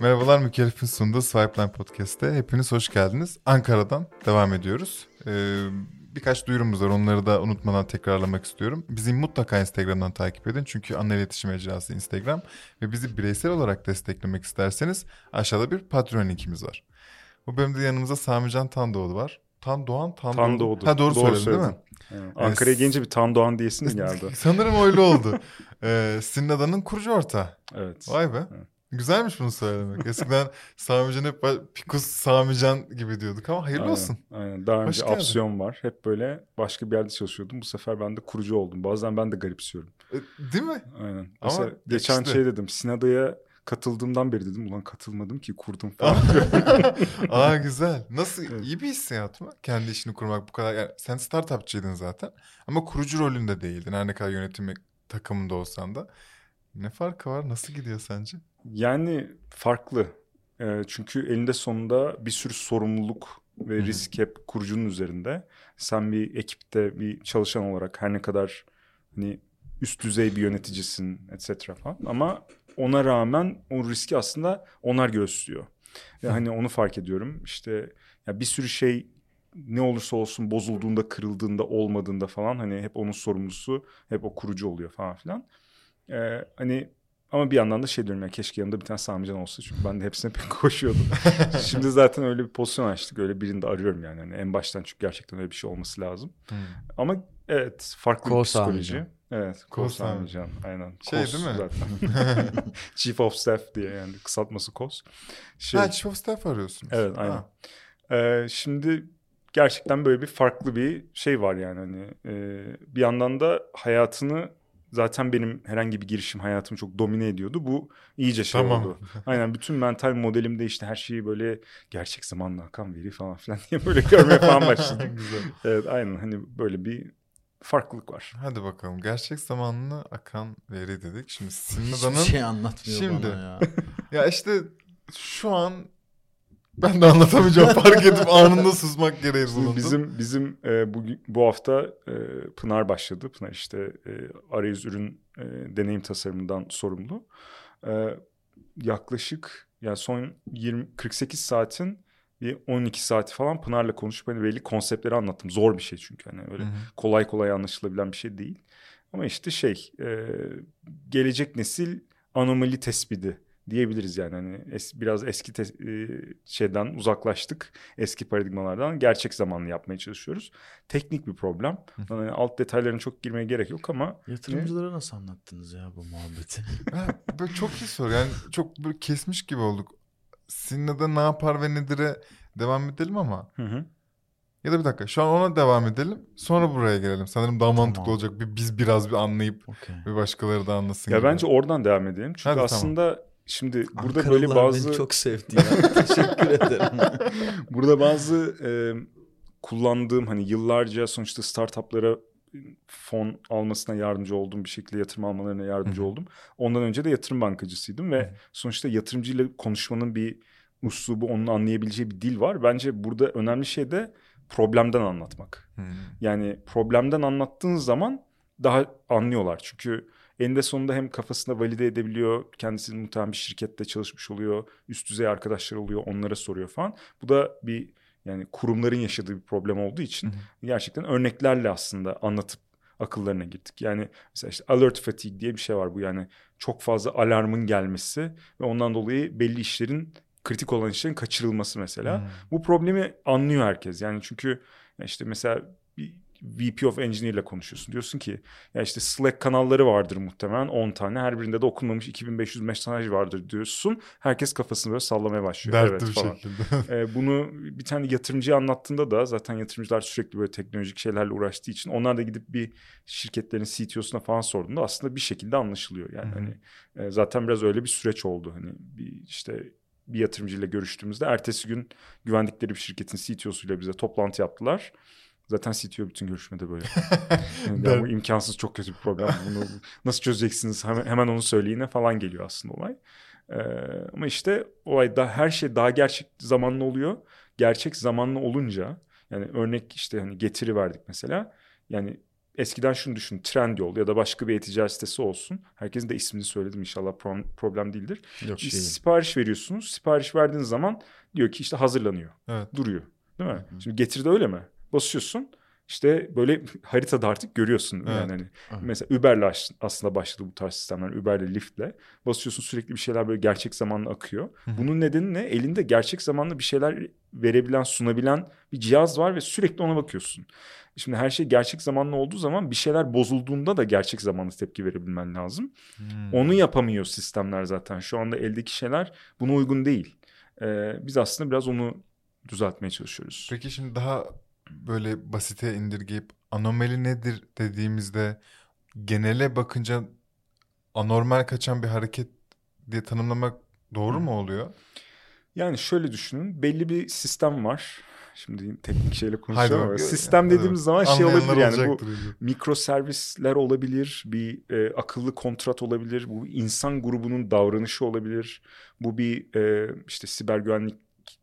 Merhabalar Mükellef'in sunduğu Swipeline Podcast'te. Hepiniz hoş geldiniz. Ankara'dan devam ediyoruz. Ee, birkaç duyurumuz var. Onları da unutmadan tekrarlamak istiyorum. Bizi mutlaka Instagram'dan takip edin. Çünkü ana iletişim mecrası Instagram. Ve bizi bireysel olarak desteklemek isterseniz aşağıda bir Patreon linkimiz var. Bu bölümde yanımızda Samican Tandoğdu var. Tan Doğan, Tan, Tan Doğdu. Ha doğru, Doğru söyledin değil mi? Evet. Ankara'ya gelince bir Tan Doğan diyesin mi geldi? Sanırım öyle oldu. ee, Sinnada'nın kurucu ortağı. Evet. Vay be. Evet. Güzelmiş bunu söylemek. Eskiden Samican hep Pikus Samican gibi diyorduk ama hayırlı Aynen, olsun. Aynen. Daha Hoş önce geldin. opsiyon var. Hep böyle başka bir yerde çalışıyordum. Bu sefer ben de kurucu oldum. Bazen ben de garipsiyorum. E, Değil mi? Aynen. Ama Mesela geçen yakıştı. şey dedim. Sinada'ya katıldığımdan beri dedim. Ulan katılmadım ki kurdum falan. Aa güzel. Nasıl Evet. iyi bir hissiyat mı? Kendi işini kurmak bu kadar. Yani sen startupçıydın zaten ama kurucu rolünde değildin. Her ne kadar yönetim takımında olsan da. Ne farkı var? Nasıl gidiyor sence? Yani farklı. Ee, çünkü elinde sonunda bir sürü sorumluluk ve risk hep kurucunun üzerinde. Sen bir ekipte bir çalışan olarak her ne kadar hani üst düzey bir yöneticisin etc falan ama ona rağmen o riski aslında onlar göğüslüyor. Ve hani onu fark ediyorum. İşte ya bir sürü şey ne olursa olsun bozulduğunda, kırıldığında, olmadığında falan hani hep onun sorumlusu, hep o kurucu oluyor falan filan. Ee, hani ama bir yandan da şey diyorum ya keşke yanımda bir tane Samican olsa çünkü ben de hepsine pek koşuyordum. Şimdi zaten öyle bir pozisyon açtık. Öyle birini de arıyorum yani. Hani en baştan çünkü gerçekten öyle bir şey olması lazım. Ama evet farklı bir Ko psikoloji. Samican. Evet. Ko Ko Samican. Samican. Aynen. Şey KOS değil mi? Zaten. Chief of Staff diye yani kısaltması KOS. Şey, Ha Chief of Staff arıyorsunuz. Evet, aynen. Ha. ee, şimdi gerçekten böyle bir farklı bir şey var yani hani e, bir yandan da hayatını zaten benim herhangi bir girişim hayatımı çok domine ediyordu. Bu iyice şey Tamam. oldu. Aynen bütün mental modelimde işte her şeyi böyle gerçek zamanla akan veri falan filan diye böyle görmeye falan başladım. Güzel. evet aynen hani böyle bir farklılık var. Hadi bakalım. Gerçek zamanlı akan veri dedik. Şimdi Hiçbir Sinnada'nın... şey anlatmıyor Şimdi. bana ya. Ya işte şu an ben de anlatamayacağım. Fark edip anında susmak gereği bulundum. bizim bizim e, bu bu hafta e, Pınar başladı. Pınar işte e, arayüz ürün e, deneyim tasarımından sorumlu. E, yaklaşık yani son 20 48 saatin bir 12 saati falan Pınar'la konuşup hani belli konseptleri anlattım. Zor bir şey çünkü hani öyle Hı hı. kolay kolay anlaşılabilen bir şey değil. Ama işte şey e, gelecek nesil anomali tespiti diyebiliriz yani hani es- biraz eski te- e, şeyden uzaklaştık eski paradigmalardan gerçek zamanlı yapmaya çalışıyoruz. Teknik bir problem. Yani alt detaylarına çok girmeye gerek yok ama Yatırımcılara nasıl anlattınız ya bu muhabbeti? Ha, böyle çok iyi soru. Yani çok böyle kesmiş gibi olduk. Sinna'da ne yapar ve nedir'e devam edelim ama hı hı. ya da bir dakika şu an ona devam edelim sonra buraya gelelim. Sanırım daha mantıklı Tamam. olacak. Bir, biz biraz bir anlayıp Okey. bir başkaları da anlasın ya gibi. bence oradan devam edelim. Çünkü Hadi, tamam. aslında şimdi burada böyle bazı beni çok sevdi ya. Teşekkür ederim. Burada bazı e, kullandığım hani yıllarca sonuçta startuplara fon almasına yardımcı oldum. Bir şekilde yatırım almalarına yardımcı Hı hı. oldum. Ondan önce de yatırım bankacısıydım ve hı. sonuçta yatırımcıyla konuşmanın bir uslubu, onun anlayabileceği bir dil var. Bence burada önemli şey de problemden anlatmak. Hmm. Yani problemden anlattığın zaman daha anlıyorlar. Çünkü eninde sonunda hem kafasında valide edebiliyor. Kendisi muhtemelen bir şirkette çalışmış oluyor. Üst düzey arkadaşlar oluyor. Onlara soruyor falan. Bu da bir yani kurumların yaşadığı bir problem olduğu için Hı gerçekten örneklerle aslında anlatıp akıllarına girdik. Yani mesela işte alert fatigue diye bir şey var bu yani çok fazla alarmın gelmesi ve ondan dolayı belli işlerin kritik olan işlerin kaçırılması mesela. Hmm. Bu problemi anlıyor herkes. Yani çünkü işte mesela bir VP of Engineer ile konuşuyorsun. Diyorsun ki ya işte Slack kanalları vardır muhtemelen 10 tane. Her birinde de okunmamış 2500 mesaj vardır diyorsun. Herkes kafasını böyle sallamaya başlıyor. Dertli evet bir falan. şekilde. Ee, bunu bir tane yatırımcıya anlattığında da zaten yatırımcılar sürekli böyle teknolojik şeylerle uğraştığı için onlar da gidip bir şirketlerin CTO'suna falan sorduğunda aslında bir şekilde anlaşılıyor. Yani Hı hı. hani e, zaten biraz öyle bir süreç oldu. Hani bir işte bir yatırımcıyla görüştüğümüzde ertesi gün güvendikleri bir şirketin CTO'suyla bize toplantı yaptılar. Zaten CTO bütün görüşmede böyle. Yani ya bu imkansız çok kötü bir problem. Bunu nasıl çözeceksiniz? Hemen, hemen onu söyleyine falan geliyor aslında olay. Ee, ama işte olay da her şey daha gerçek zamanlı oluyor. Gerçek zamanlı olunca yani örnek işte hani getiri verdik mesela. Yani eskiden şunu düşün Trendyol ya da başka bir e-ticaret sitesi olsun. Herkesin de ismini söyledim inşallah pro- problem değildir. Yok şey. sipariş veriyorsunuz. Sipariş verdiğiniz zaman diyor ki işte hazırlanıyor. Evet. Duruyor. Değil mi? Şimdi getirde öyle mi? Basıyorsun. İşte böyle haritada artık görüyorsun. Evet. Yani hani Evet. mesela Uber'le aslında başladı bu tarz sistemler. Uber'le, Lyft'le. Basıyorsun sürekli bir şeyler böyle gerçek zamanlı akıyor. hı. Bunun nedeni ne? Elinde gerçek zamanlı bir şeyler verebilen, sunabilen bir cihaz var ve sürekli ona bakıyorsun. Şimdi her şey gerçek zamanlı olduğu zaman bir şeyler bozulduğunda da gerçek zamanlı tepki verebilmen lazım. Hmm. Onu yapamıyor sistemler zaten. Şu anda eldeki şeyler buna uygun değil. Ee, biz aslında biraz onu düzeltmeye çalışıyoruz. Peki şimdi daha böyle basite indirgeyip anomali nedir dediğimizde genele bakınca anormal kaçan bir hareket diye tanımlamak doğru mu oluyor? Yani şöyle düşünün. Belli bir sistem var. Şimdi teknik şeyle konuşacağım ama sistem dediğimiz Evet. zaman şey olabilir yani bu mikro servisler olabilir, bir e, akıllı kontrat olabilir, bu insan grubunun davranışı olabilir, bu bir e, işte siber güvenlik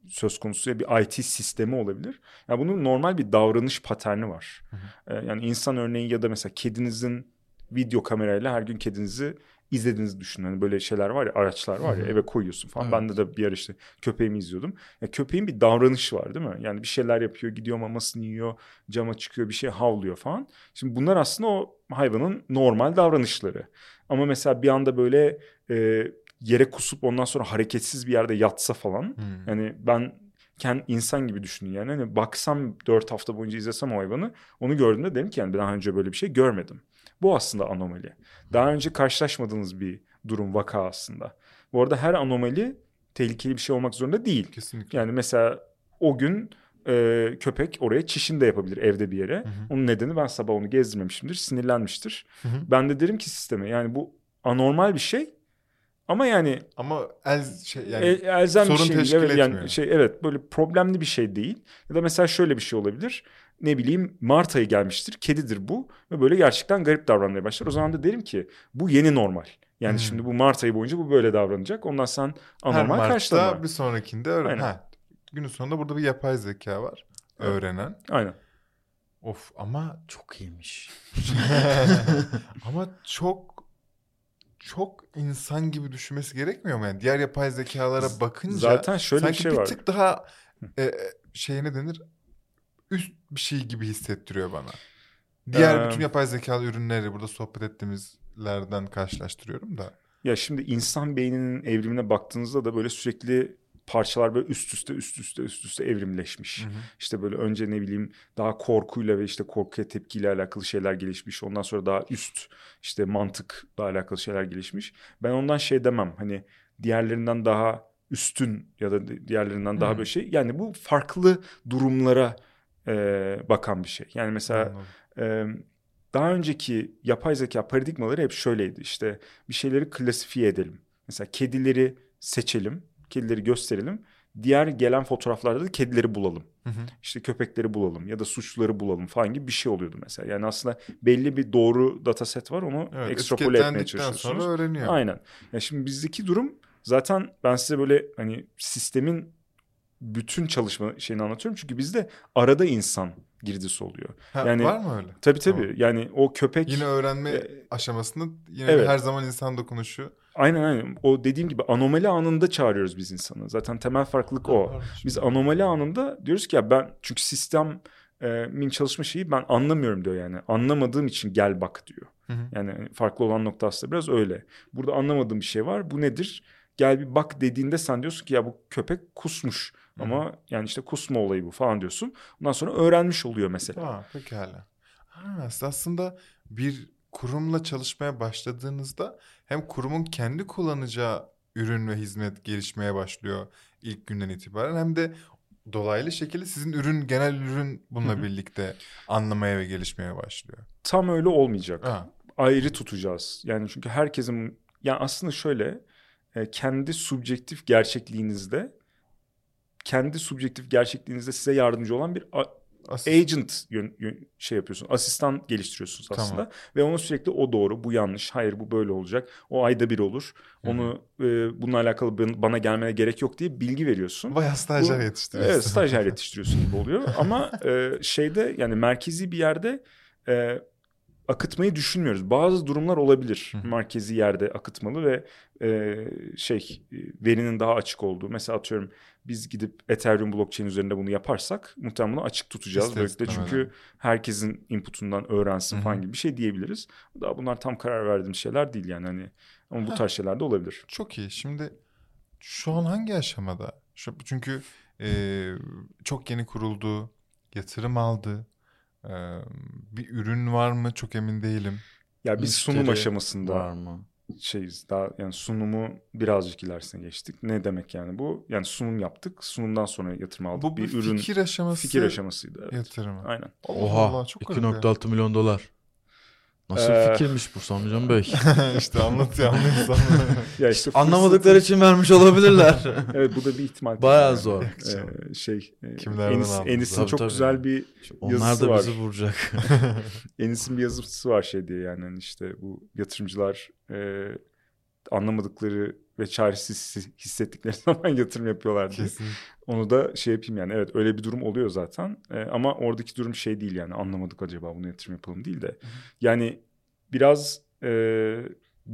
söz konusu ya bir IT sistemi olabilir. Yani bunun normal bir davranış paterni var. E, yani insan örneği ya da mesela kedinizin video kamerayla her gün kedinizi izlediğinizi düşünün. Hani böyle şeyler var ya araçlar var ya Hı hı. eve koyuyorsun falan. Evet. Bende de bir ara işte köpeğimi izliyordum. Ya köpeğin bir davranışı var değil mi? Yani bir şeyler yapıyor, gidiyor mamasını yiyor, cama çıkıyor, bir şey havlıyor falan. Şimdi bunlar aslında o hayvanın normal davranışları. Ama mesela bir anda böyle e, yere kusup ondan sonra hareketsiz bir yerde yatsa falan. Hmm. Yani ben kendi insan gibi düşünün yani. Hani baksam dört hafta boyunca izlesem o hayvanı onu gördüğümde derim ki yani daha önce böyle bir şey görmedim. Bu aslında anomali. Daha önce karşılaşmadığınız bir durum vaka aslında. Bu arada her anomali tehlikeli bir şey olmak zorunda değil. Kesinlikle. Yani mesela o gün e, köpek oraya çişini de yapabilir evde bir yere. Hı hı. Onun nedeni ben sabah onu gezdirmemişimdir, sinirlenmiştir. Hı hı. Ben de derim ki sisteme yani bu anormal bir şey ama yani Ama el şey yani e, elzem bir sorun şey değil. teşkil Evet, yani etmiyor. şey evet böyle problemli bir şey değil. Ya da mesela şöyle bir şey olabilir. Ne bileyim Mart ayı gelmiştir. Kedidir bu ve böyle gerçekten garip davranmaya başlar. O zaman da derim ki bu yeni normal. Yani Hmm. şimdi bu Mart ayı boyunca bu böyle davranacak. Ondan sen her anormal Mart'ta karşılama. bir sonrakinde öğren. Aynen. Ha, günün sonunda burada bir yapay zeka var. Evet. Öğrenen. Aynen. Of ama Çok iyiymiş. ama çok çok insan gibi düşünmesi gerekmiyor mu yani? Diğer yapay zekalara bakınca Zaten şöyle bir sanki şey bir var. tık daha e, şeye ne denir? Üst bir şey gibi hissettiriyor bana. Diğer Ee, bütün yapay zekalı ürünleri burada sohbet ettiğimizlerden karşılaştırıyorum da. Ya şimdi insan beyninin evrimine baktığınızda da böyle sürekli parçalar böyle üst üste üst üste üst üste evrimleşmiş. İşte böyle önce ne bileyim daha korkuyla ve işte korkuya tepkiyle alakalı şeyler gelişmiş. Ondan sonra daha üst işte mantıkla alakalı şeyler gelişmiş. Ben ondan şey demem hani diğerlerinden daha üstün ya da diğerlerinden daha Hmm. böyle şey. Yani bu farklı durumlara e, bakan bir şey. Yani mesela ee, daha önceki yapay zeka paradigmaları hep şöyleydi. İşte bir şeyleri klasifiye edelim. Mesela kedileri seçelim, kedileri gösterelim. Diğer gelen fotoğraflarda da kedileri bulalım. Hı hı. İşte köpekleri bulalım ya da suçluları bulalım falan gibi bir şey oluyordu mesela. Yani aslında belli bir doğru dataset var onu Evet, ekstrapole etmeye çalışıyorsunuz. sonra öğreniyor. Aynen. Ya şimdi bizdeki durum zaten ben size böyle hani sistemin bütün çalışma şeyini anlatıyorum. Çünkü bizde arada insan girdisi oluyor. Ha, Yani- var mı öyle? Tabii tabii. Tamam. Yani o köpek Yine öğrenme E, aşamasında yine evet. her zaman insan dokunuşu. aynen aynen. O dediğim gibi anomali anında çağırıyoruz biz insanı. Zaten temel farklılık o. Biz anomali anında diyoruz ki ya ben çünkü sistemin çalışma şeyi ben anlamıyorum diyor yani. Anlamadığım için gel bak diyor. Hı hı. Yani farklı olan nokta aslında biraz öyle. Burada anlamadığım bir şey var. Bu nedir? Gel bir bak dediğinde sen diyorsun ki ya bu köpek kusmuş. Hı. Ama yani işte kusma olayı bu falan diyorsun. Ondan sonra öğrenmiş oluyor mesela. Ha, pekala. Ha, aslında bir kurumla çalışmaya başladığınızda hem kurumun kendi kullanacağı ürün ve hizmet gelişmeye başlıyor ilk günden itibaren hem de dolaylı şekilde sizin ürün genel ürün bununla Hı hı. birlikte anlamaya ve gelişmeye başlıyor. Tam öyle olmayacak. Ha, ayrı tutacağız. Yani çünkü herkesin yani aslında şöyle e, kendi subjektif gerçekliğinizde kendi subjektif gerçekliğinizde size yardımcı olan bir a- asıl- agent yön, yön- şey yapıyorsun. Asistan geliştiriyorsunuz Tamam. aslında. Ve ona sürekli o doğru, bu yanlış, hayır bu böyle olacak. O ayda bir olur. Hı hı. Onu e, bununla alakalı ben- bana gelmene gerek yok diye bilgi veriyorsun. Bayağı stajyer Bu- yetiştiriyorsun. Evet stajyer yetiştiriyorsun gibi oluyor. Ama e, şeyde yani merkezi bir yerde e, akıtmayı düşünmüyoruz. Bazı durumlar olabilir. Hı. Merkezi yerde akıtmalı ve e, şey e, verinin daha açık olduğu. Mesela atıyorum biz gidip Ethereum blockchain üzerinde bunu yaparsak muhtemelen bunu açık tutacağız. İster Böylelikle çünkü herkesin inputundan öğrensin Hı hı. falan gibi bir şey diyebiliriz. Daha bunlar tam karar verdiğim şeyler değil yani hani ama bu tarz şeyler de olabilir. Çok iyi. Şimdi şu an hangi aşamada? Şu, çünkü e, çok yeni kuruldu, yatırım aldı. E, bir ürün var mı çok emin değilim. Ya biz sunum aşamasında Var mı? Şeyiz. Daha yani sunumu birazcık ilerisine geçtik. Ne demek yani bu? Yani sunum yaptık. Sunumdan sonra yatırım aldık. Bu bir, bir ürün fikir aşaması fikir aşamasıydı. Evet. yatırımı. Aynen. Oha Allah, çok garip ya. 2.6 milyon dolar. Nasıl Ee, fikirmiş bu Samucan Bey? işte anlatıyor anlıyorsan. Ya işte Anlamadıkları için vermiş olabilirler. Evet bu da bir ihtimal. Bayağı Yani. zor. Ee, şey e, Kimlerden Enis? Enis'in Tabii, çok tabii. güzel bir Onlar Yazısı da var. bizi vuracak. Enis'in bir yazısı var şey diye yani hani işte bu yatırımcılar e, anlamadıkları ve çaresiz hissettikleri zaman yatırım yapıyorlar diye. Onu da şey yapayım yani evet öyle bir durum oluyor zaten. Ee, ama oradaki durum şey değil yani anlamadık acaba bunu yatırım yapalım değil de. Yani biraz e,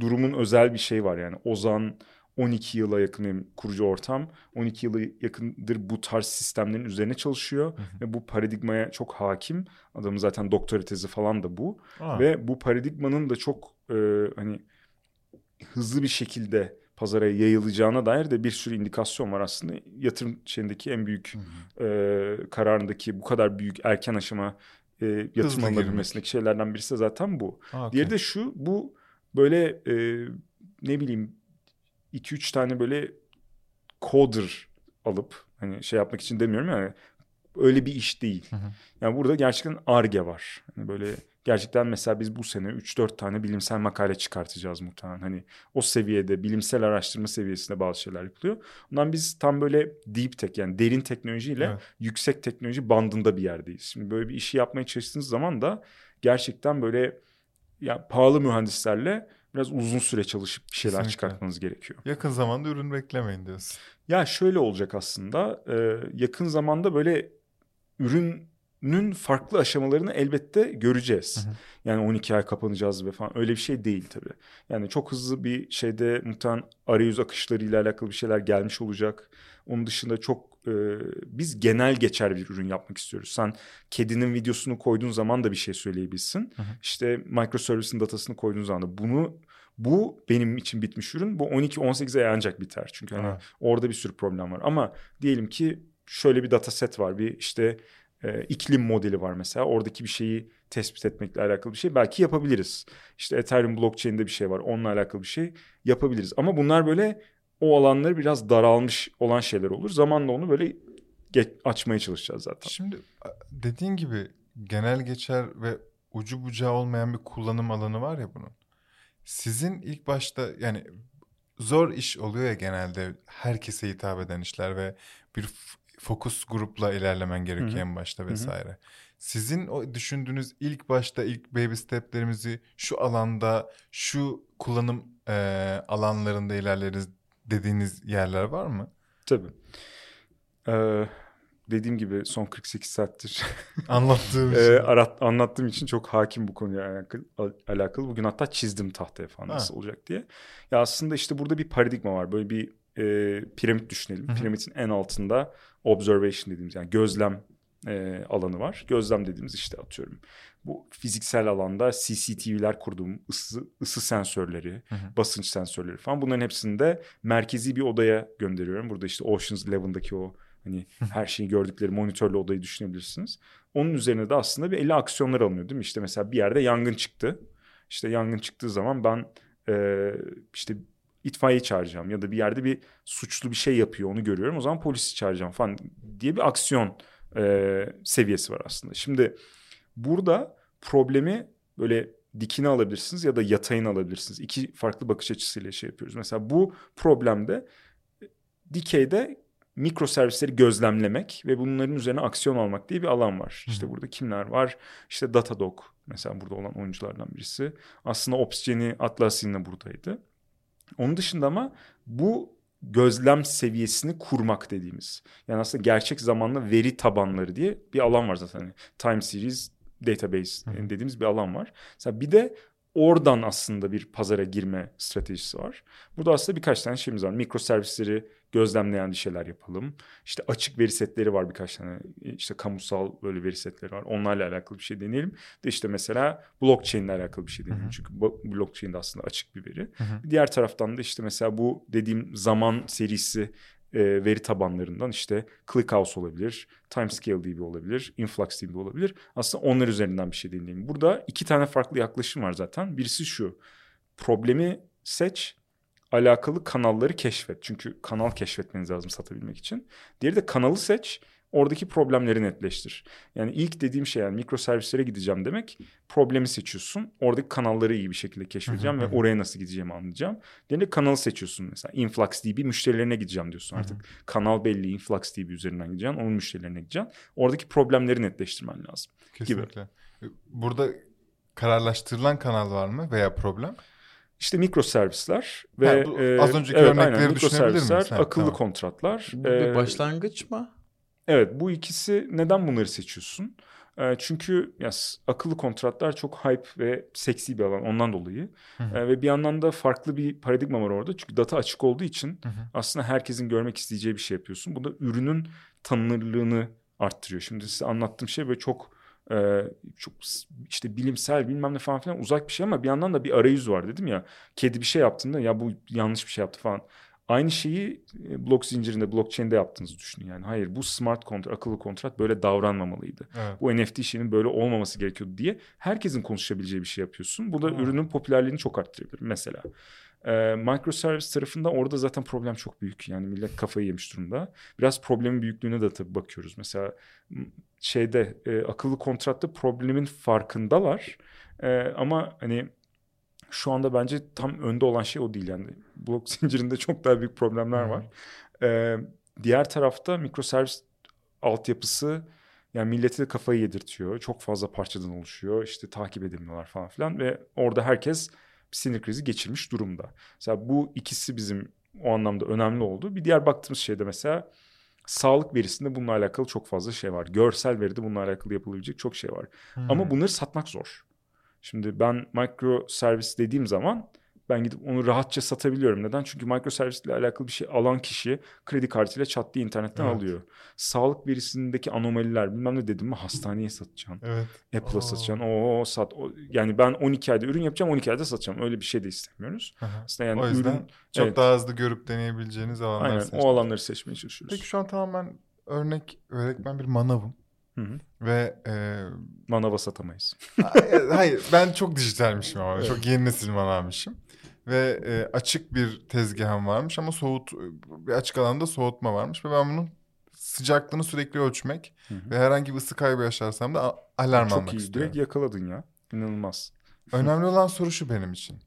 durumun özel bir şey var yani. Ozan 12 yıla yakın benim kurucu ortam 12 yıla yakındır bu tarz sistemlerin üzerine çalışıyor hı. ve bu paradigmaya çok hakim. Adamın zaten doktora tezi falan da bu. Aa, ve bu paradigmanın da çok e, hani hızlı bir şekilde pazara yayılacağına dair de bir sürü indikasyon var aslında. Yatırım şeyindeki en büyük e, kararındaki bu kadar büyük erken aşama e, yatırım alınabilmesindeki şeylerden birisi de zaten bu. aa, okey. Diğeri de şu bu böyle e, ne bileyim 2-3 tane böyle coder alıp hani şey yapmak için demiyorum yani öyle bir iş değil. Hı hı. Yani burada gerçekten arge var. Hani böyle gerçekten mesela biz bu sene 3-4 tane bilimsel makale çıkartacağız muhtemelen. Hani o seviyede bilimsel araştırma seviyesinde bazı şeyler yapılıyor. Ondan biz tam böyle deep tech yani derin teknolojiyle Evet. yüksek teknoloji bandında bir yerdeyiz. Şimdi böyle bir işi yapmaya çalıştığınız zaman da gerçekten böyle ya pahalı mühendislerle biraz uzun süre çalışıp bir şeyler Kesinlikle. çıkartmanız gerekiyor. Yakın zamanda ürün beklemeyin diyorsun. Ya şöyle olacak aslında e, yakın zamanda böyle ürünün farklı aşamalarını elbette göreceğiz. Hı hı. Yani 12 ay kapanacağız ve falan öyle bir şey değil tabii. Yani çok hızlı bir şeyde muhtemelen arayüz akışlarıyla alakalı bir şeyler gelmiş olacak. Onun dışında çok e, biz genel geçer bir ürün yapmak istiyoruz. Sen kedinin videosunu koyduğun zaman da bir şey söyleyebilsin. Hı hı. İşte microservice'in datasını koyduğun zaman da bunu bu benim için bitmiş ürün. Bu 12-18 ay ancak biter. Çünkü hani orada bir sürü problem var. Ama diyelim ki şöyle bir data set var. Bir işte e, iklim modeli var mesela. Oradaki bir şeyi tespit etmekle alakalı bir şey belki yapabiliriz. İşte Ethereum blockchain'de bir şey var. Onunla alakalı bir şey yapabiliriz. Ama bunlar böyle o alanları biraz daralmış olan şeyler olur. Zamanla onu böyle ge- açmaya çalışacağız zaten. Şimdi dediğin gibi genel geçer ve ucu bucağı olmayan bir kullanım alanı var ya bunun. Sizin ilk başta yani zor iş oluyor ya genelde herkese hitap eden işler ve bir fokus grupla ilerlemen gerekiyor en başta vesaire. Sizin o düşündüğünüz ilk başta ilk baby steplerimizi şu alanda şu kullanım e, alanlarında ilerleriz dediğiniz yerler var mı? Tabii. Ee, dediğim gibi son 48 saattir Anlattığım e, şey. arat, anlattığım için çok hakim bu konuya alakalı, alakalı. Bugün hatta çizdim tahtaya falan Ha. nasıl olacak diye. Ya aslında işte burada bir paradigma var. Böyle bir e, piramit düşünelim. Hı hı. Piramidin en altında observation dediğimiz yani gözlem e, alanı var. Gözlem dediğimiz işte atıyorum. Bu fiziksel alanda CCTV'ler kurduğum ısı, ısı sensörleri, Hı hı. basınç sensörleri falan bunların hepsini de merkezi bir odaya gönderiyorum. Burada işte Ocean's Eleven'daki o hani her şeyi gördükleri monitörlü odayı düşünebilirsiniz. Onun üzerine de aslında bir 50 aksiyonlar alınıyor değil mi? İşte mesela bir yerde yangın çıktı. İşte yangın çıktığı zaman ben e, işte itfaiye çağıracağım ya da bir yerde bir suçlu bir şey yapıyor onu görüyorum. O zaman polisi çağıracağım falan diye bir aksiyon e, seviyesi var aslında. Şimdi burada problemi böyle dikine alabilirsiniz ya da yatayını alabilirsiniz. İki farklı bakış açısıyla şey yapıyoruz. Mesela bu problemde dikeyde mikro servisleri gözlemlemek ve bunların üzerine aksiyon almak diye bir alan var. Hı. İşte burada kimler var? İşte Datadog mesela burada olan oyunculardan birisi. Aslında Opsgen'i Atlassian da buradaydı. Onun dışında ama bu gözlem seviyesini kurmak dediğimiz. Yani aslında gerçek zamanlı veri tabanları diye bir alan var zaten. Hani time series database dediğimiz bir alan var. Mesela bir de oradan aslında bir pazara girme stratejisi var. Burada aslında birkaç tane şeyimiz var. Mikro servisleri gözlemleyen bir şeyler yapalım. İşte açık veri setleri var birkaç tane. İşte kamusal böyle veri setleri var. Onlarla alakalı bir şey deneyelim. De işte mesela blockchain ile alakalı bir şey deneyelim. Hı hı. Çünkü blockchain de aslında açık bir veri. Hı hı. Diğer taraftan da işte mesela bu dediğim zaman serisi e, veri tabanlarından işte ClickHouse olabilir, TimescaleDB olabilir, InfluxDB olabilir. Aslında onlar üzerinden bir şey deneyelim. Burada iki tane farklı yaklaşım var zaten. Birisi şu, problemi seç, alakalı kanalları keşfet. Çünkü kanal keşfetmeniz lazım satabilmek için. Diğeri de kanalı seç, oradaki problemleri netleştir. Yani ilk dediğim şey yani mikro servislere gideceğim demek problemi seçiyorsun. Oradaki kanalları iyi bir şekilde keşfedeceğim ve oraya nasıl gideceğimi anlayacağım. Diğerinde kanalı seçiyorsun mesela. InfluxDB müşterilerine gideceğim diyorsun artık. Kanal belli InfluxDB üzerinden gideceksin. Onun müşterilerine gideceksin. Oradaki problemleri netleştirmen lazım. Kesinlikle. Burada kararlaştırılan kanal var mı veya problem? İşte mikro servisler ve Ha, bu az önceki evet, örnekleri aynen, mikro düşünebilir miyiz? akıllı tamam. kontratlar. Bu bir başlangıç mı? Evet bu ikisi neden bunları seçiyorsun? Ee, çünkü ya, akıllı kontratlar çok hype ve seksi bir alan ondan dolayı. Hı hı. Ee, ve bir yandan da farklı bir paradigma var orada. Çünkü data açık olduğu için Hı hı. aslında herkesin görmek isteyeceği bir şey yapıyorsun. Bu da ürünün tanınırlığını arttırıyor. Şimdi size anlattığım şey böyle çok e, çok işte bilimsel bilmem ne falan filan uzak bir şey ama bir yandan da bir arayüz var dedim ya. Kedi bir şey yaptığında ya bu yanlış bir şey yaptı falan. Aynı şeyi e, blok zincirinde, blockchain'de yaptığınızı düşünün yani. Hayır bu smart kontrat, akıllı kontrat böyle davranmamalıydı. Evet. Bu NFT işinin böyle olmaması gerekiyordu diye herkesin konuşabileceği bir şey yapıyorsun. Bu da Hmm. ürünün popülerliğini çok arttırabilir mesela. Ee, microservice tarafında orada zaten problem çok büyük. Yani millet kafayı yemiş durumda. Biraz problemin büyüklüğüne de tabii bakıyoruz. Mesela şeyde e, akıllı kontratta problemin farkındalar. E, ama hani şu anda bence tam önde olan şey o değil yani. Blok zincirinde çok daha büyük problemler var. E, diğer tarafta mikroservis altyapısı yani milleti de kafayı yedirtiyor. Çok fazla parçadan oluşuyor. İşte takip edilmiyorlar falan filan ve orada herkes bir sinir krizi geçirmiş durumda. Mesela bu ikisi bizim o anlamda önemli oldu. Bir diğer baktığımız şey de mesela sağlık verisinde bununla alakalı çok fazla şey var. Görsel veride bununla alakalı yapılabilecek çok şey var. Hı. Ama bunları satmak zor. Şimdi ben micro servis dediğim zaman ben gidip onu rahatça satabiliyorum. Neden? Çünkü micro servisle alakalı bir şey alan kişi kredi kartıyla çat diye internetten Evet. alıyor. Sağlık verisindeki anomaliler bilmem ne dedim mi hastaneye satacaksın. Evet. Apple'a Oo. satacaksın. O sat. O, yani ben 12 ayda ürün yapacağım 12 ayda satacağım. Öyle bir şey de istemiyoruz. Aslında yani o yüzden ürün çok evet. daha hızlı görüp deneyebileceğiniz alanlar aynen seçmek. o alanları seçmeye çalışıyoruz. Peki şu an tamamen örnek öğretmen bir manavım. Hı hı. Ve e, Manava satamayız. hayır ben çok dijitalmişim ama Evet. çok yeni nesil manavmışım. Ve e, açık bir tezgahım varmış ama soğut bir açık alanda soğutma varmış ve ben bunun sıcaklığını sürekli ölçmek Hı hı. ve herhangi bir ısı kaybı yaşarsam da alarm Çok almak iyi. istiyorum. Direkt yakaladın ya. İnanılmaz. Önemli olan soru şu benim için.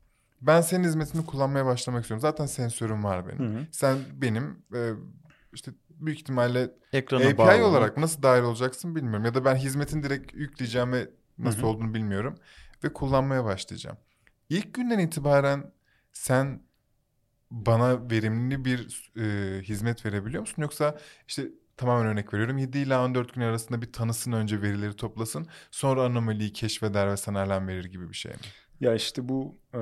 Ben senin hizmetini kullanmaya başlamak istiyorum. Zaten sensörüm var benim. Hı hı. Sen benim e, işte büyük ihtimalle Ekrana API bağlı. olarak nasıl dahil olacaksın bilmiyorum. Ya da ben hizmetin direkt yükleyeceğim ve nasıl Hı hı. olduğunu bilmiyorum. Ve kullanmaya başlayacağım. İlk günden itibaren sen bana verimli bir e, hizmet verebiliyor musun? Yoksa işte tamamen örnek veriyorum 7 ila 14 gün arasında bir tanısın önce verileri toplasın. Sonra anomaliyi keşfeder ve sana alarm verir gibi bir şey mi? Ya işte bu e,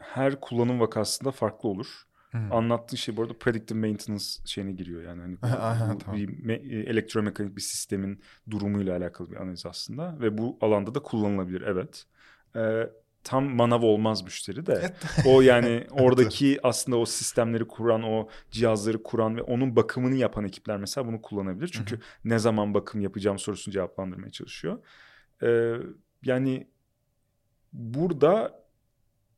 her kullanım vakasında farklı olur. Hı. Anlattığın şey bu arada predictive maintenance şeyine giriyor. Yani hani Aha, tamam. bir me- e, elektromekanik bir sistemin durumuyla alakalı bir analiz aslında. Ve bu alanda da kullanılabilir evet. E, tam manav olmaz müşteri de. O yani oradaki aslında o sistemleri kuran, o cihazları kuran ve onun bakımını yapan ekipler mesela bunu kullanabilir. Çünkü ne zaman bakım yapacağım sorusunu cevaplandırmaya çalışıyor. Ee, yani burada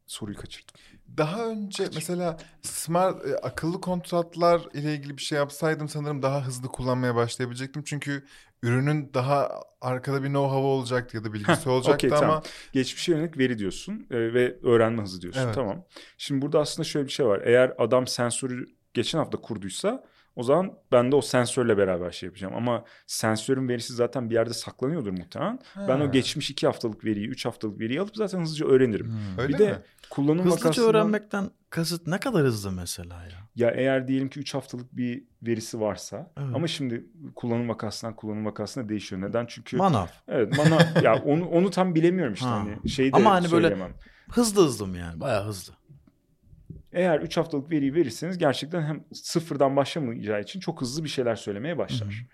soruyu kaçırdım. Daha önce mesela smart e, akıllı kontratlar ile ilgili bir şey yapsaydım sanırım daha hızlı kullanmaya başlayabilecektim. Çünkü ürünün daha arkada bir know-how olacaktı ya da bilgisi olacaktı okey, ama tamam. Geçmişe yönelik veri diyorsun e, ve öğrenme hızı diyorsun. Evet. Tamam. Şimdi burada aslında şöyle bir şey var. Eğer adam sensörü geçen hafta kurduysa O zaman ben de o sensörle beraber şey yapacağım. Ama sensörün verisi zaten bir yerde saklanıyordur muhtemelen. Ben Ha. o geçmiş iki haftalık veriyi, üç haftalık veriyi alıp zaten hızlıca öğrenirim. Hmm. Öyle bir de mi? kullanım Hızlıca vakasından... öğrenmekten kasıt ne kadar hızlı mesela ya? Ya eğer diyelim ki 3 haftalık bir verisi varsa Evet. ama şimdi kullanım vakasından kullanım vakasına değişiyor. Neden? Çünkü Manav. evet bana ya onu onu tam bilemiyorum işte Ha. hani şey de Ama hani böyle- söyleyemem. Hızlı hızlı mı yani? Bayağı hızlı. Eğer 3 haftalık veriyi verirseniz gerçekten hem sıfırdan başlamayacağı için çok hızlı bir şeyler söylemeye başlar.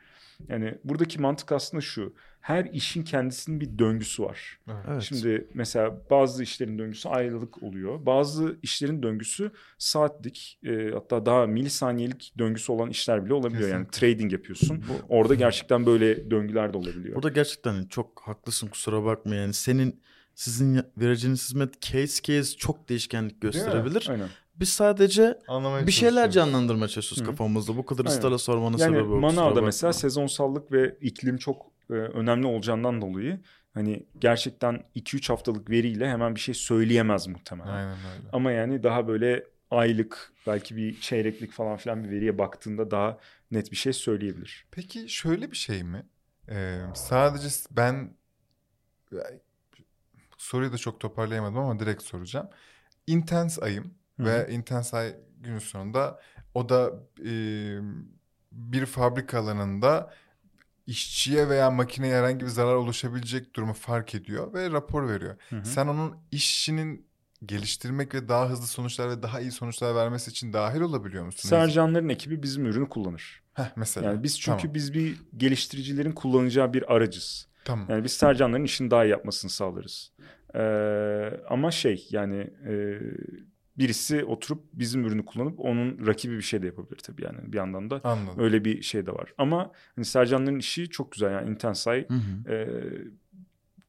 Yani buradaki mantık aslında şu. Her işin kendisinin bir döngüsü var. Evet. Şimdi mesela bazı işlerin döngüsü aylık oluyor. Bazı işlerin döngüsü saatlik e, hatta daha milisaniyelik döngüsü olan işler bile olabiliyor. Yani trading yapıyorsun. Orada gerçekten böyle döngüler de olabiliyor. Burada gerçekten çok haklısın kusura bakma yani senin sizin vereceğiniz hizmet case case çok değişkenlik gösterebilir. Aynen. Biz sadece Anlamaya bir şeyler canlandırmaya çalışıyoruz Hı. kafamızda. Bu kadar ıstara sormanın Yani sebebi o. kusura manavda mesela sezonsallık ve iklim çok e, önemli olacağından dolayı hani gerçekten 2-3 haftalık veriyle hemen bir şey söyleyemez muhtemelen. Aynen öyle. Ama yani daha böyle aylık belki bir çeyreklik falan filan bir veriye baktığında daha net bir şey söyleyebilir. Peki şöyle bir şey mi? Ee, sadece ben soruyu da çok toparlayamadım ama direkt soracağım. Intense ayım Hı ve ay günün sonunda o da e, bir fabrika alanında işçiye veya makineye herhangi bir zarar oluşabilecek durumu fark ediyor ve rapor veriyor. Hı hı. Sen onun işinin geliştirmek ve daha hızlı sonuçlar ve daha iyi sonuçlar vermesi için dahil olabiliyor musun? Sercanların ekibi bizim ürünü kullanır. Heh, mesela. Yani biz çünkü Tamam. biz bir geliştiricilerin kullanacağı bir aracız. Tamam. Yani biz Sercanların işini daha iyi yapmasını sağlarız. Ee, ama şey yani e, birisi oturup bizim ürünü kullanıp onun rakibi bir şey de yapabilir tabii yani bir yandan da Anladım. öyle bir şey de var. Ama hani Sercanların işi çok güzel yani Intensay Hı hı. e,